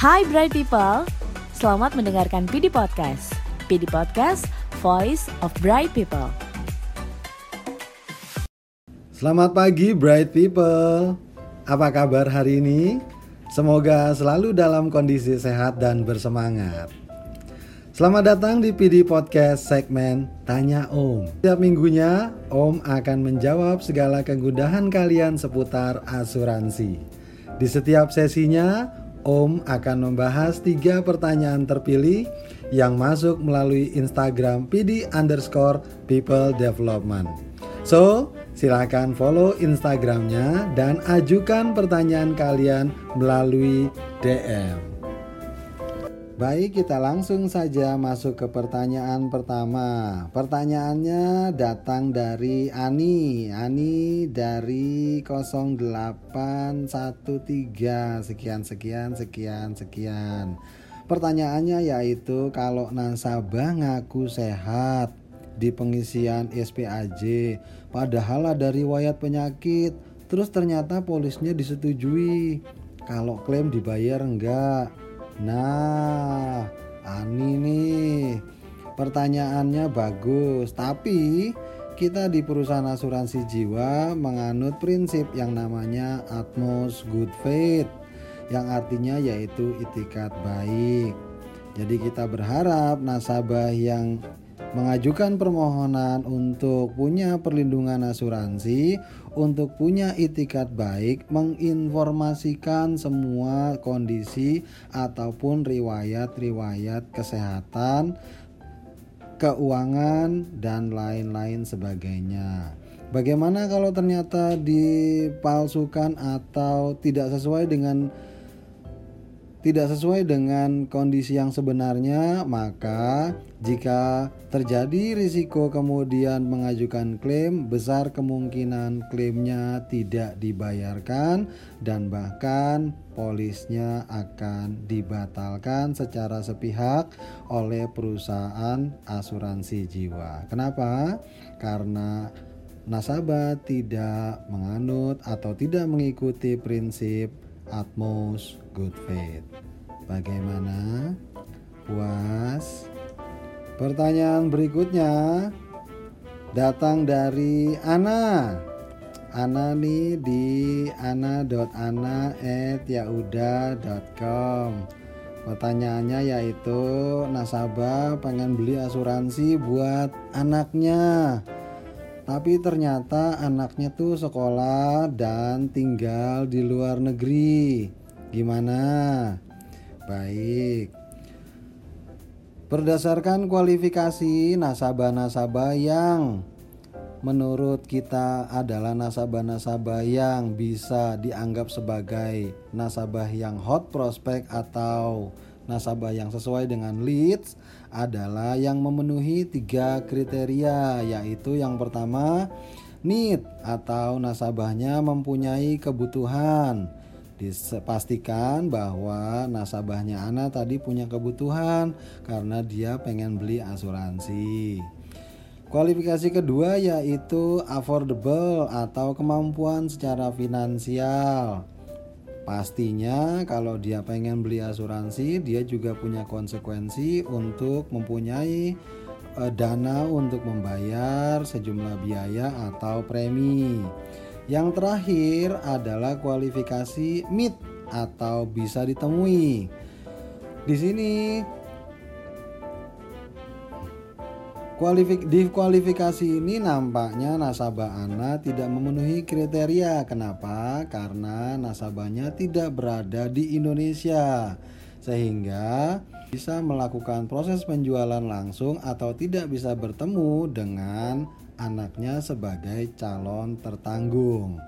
Hai Bright People, selamat mendengarkan PD Podcast. PD Podcast, Voice of Bright People. Selamat pagi Bright People. Apa kabar hari ini? Semoga selalu dalam kondisi sehat dan bersemangat. Selamat datang di PD Podcast segmen Tanya Om. Setiap minggunya, Om akan menjawab segala kegundahan kalian seputar asuransi. Di setiap sesinya, Om akan membahas tiga pertanyaan terpilih yang masuk melalui Instagram PD underscore People Development. So, silahkan follow Instagramnya dan ajukan pertanyaan kalian melalui DM. Baik, kita langsung saja masuk ke pertanyaan pertama. Pertanyaannya datang dari Ani. Ani dari 0813 sekian sekian sekian sekian. Pertanyaannya yaitu kalau nasabah ngaku sehat di pengisian SPAJ padahal ada riwayat penyakit terus ternyata polisnya disetujui kalau klaim dibayar enggak Nah, Ani nih pertanyaannya bagus, tapi kita di perusahaan asuransi jiwa menganut prinsip yang namanya Atmos Good Faith yang artinya yaitu itikat baik. Jadi kita berharap nasabah yang mengajukan permohonan untuk punya perlindungan asuransi, untuk punya itikat baik, menginformasikan semua kondisi ataupun riwayat-riwayat kesehatan, keuangan, dan lain-lain sebagainya. Bagaimana kalau ternyata dipalsukan atau tidak sesuai dengan tidak sesuai dengan kondisi yang sebenarnya, maka jika terjadi risiko kemudian mengajukan klaim, besar kemungkinan klaimnya tidak dibayarkan dan bahkan polisnya akan dibatalkan secara sepihak oleh perusahaan asuransi jiwa. Kenapa? Karena nasabah tidak menganut atau tidak mengikuti prinsip Atmos Good Faith. Bagaimana? Puas? Pertanyaan berikutnya datang dari Ana. Ana nih di ana.ana@yauda.com. Pertanyaannya yaitu nasabah pengen beli asuransi buat anaknya tapi ternyata anaknya tuh sekolah dan tinggal di luar negeri. Gimana? Baik. Berdasarkan kualifikasi nasabah-nasabah yang menurut kita adalah nasabah-nasabah yang bisa dianggap sebagai nasabah yang hot prospect atau nasabah yang sesuai dengan leads adalah yang memenuhi tiga kriteria yaitu yang pertama need atau nasabahnya mempunyai kebutuhan dipastikan bahwa nasabahnya Ana tadi punya kebutuhan karena dia pengen beli asuransi. Kualifikasi kedua yaitu affordable atau kemampuan secara finansial. Pastinya kalau dia pengen beli asuransi, dia juga punya konsekuensi untuk mempunyai uh, dana untuk membayar sejumlah biaya atau premi. Yang terakhir adalah kualifikasi MIT atau bisa ditemui. Di sini Kualifik di kualifikasi ini nampaknya nasabah Ana tidak memenuhi kriteria. Kenapa? Karena nasabahnya tidak berada di Indonesia. Sehingga bisa melakukan proses penjualan langsung atau tidak bisa bertemu dengan anaknya sebagai calon tertanggung.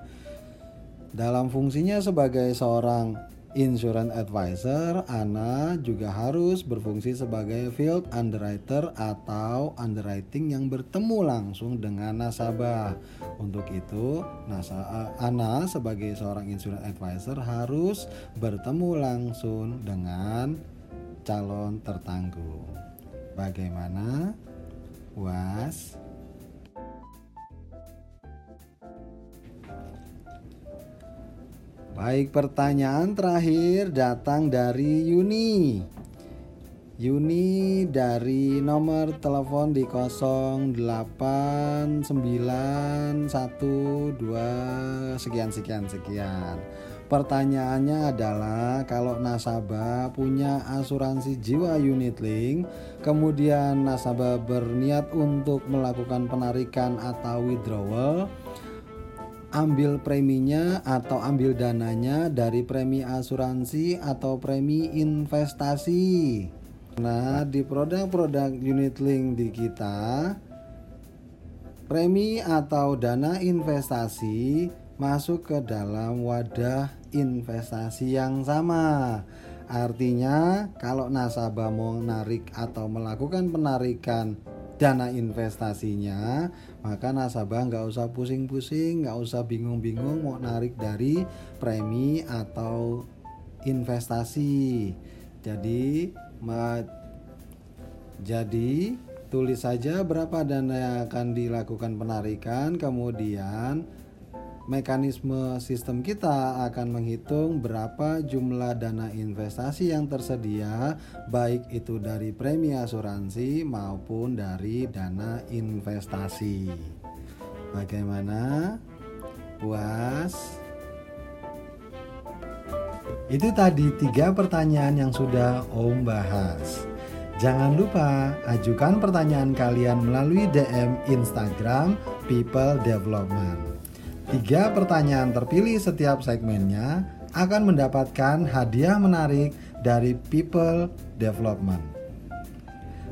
Dalam fungsinya sebagai seorang insurance advisor, Ana juga harus berfungsi sebagai field underwriter atau underwriting yang bertemu langsung dengan nasabah. Untuk itu, Nasa, Ana sebagai seorang insurance advisor harus bertemu langsung dengan calon tertanggung. Bagaimana? Was? Baik, pertanyaan terakhir datang dari Yuni. Yuni dari nomor telepon di 08912 sekian sekian sekian. Pertanyaannya adalah kalau nasabah punya asuransi jiwa unit link, kemudian nasabah berniat untuk melakukan penarikan atau withdrawal, ambil preminya atau ambil dananya dari premi asuransi atau premi investasi. Nah, di produk-produk unit link di kita, premi atau dana investasi masuk ke dalam wadah investasi yang sama. Artinya, kalau nasabah mau narik atau melakukan penarikan dana investasinya, maka nasabah nggak usah pusing-pusing, nggak usah bingung-bingung mau narik dari premi atau investasi. Jadi, jadi tulis saja berapa dana yang akan dilakukan penarikan, kemudian mekanisme sistem kita akan menghitung berapa jumlah dana investasi yang tersedia baik itu dari premi asuransi maupun dari dana investasi. Bagaimana? Puas? Itu tadi tiga pertanyaan yang sudah Om bahas. Jangan lupa ajukan pertanyaan kalian melalui DM Instagram People Development. Tiga pertanyaan terpilih setiap segmennya akan mendapatkan hadiah menarik dari People Development.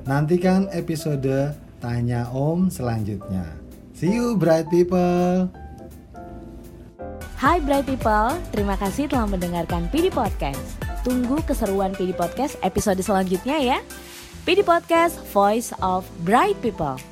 Nantikan episode Tanya Om selanjutnya. See you bright people. Hai bright people, terima kasih telah mendengarkan PD Podcast. Tunggu keseruan PD Podcast episode selanjutnya ya. PD Podcast Voice of Bright People.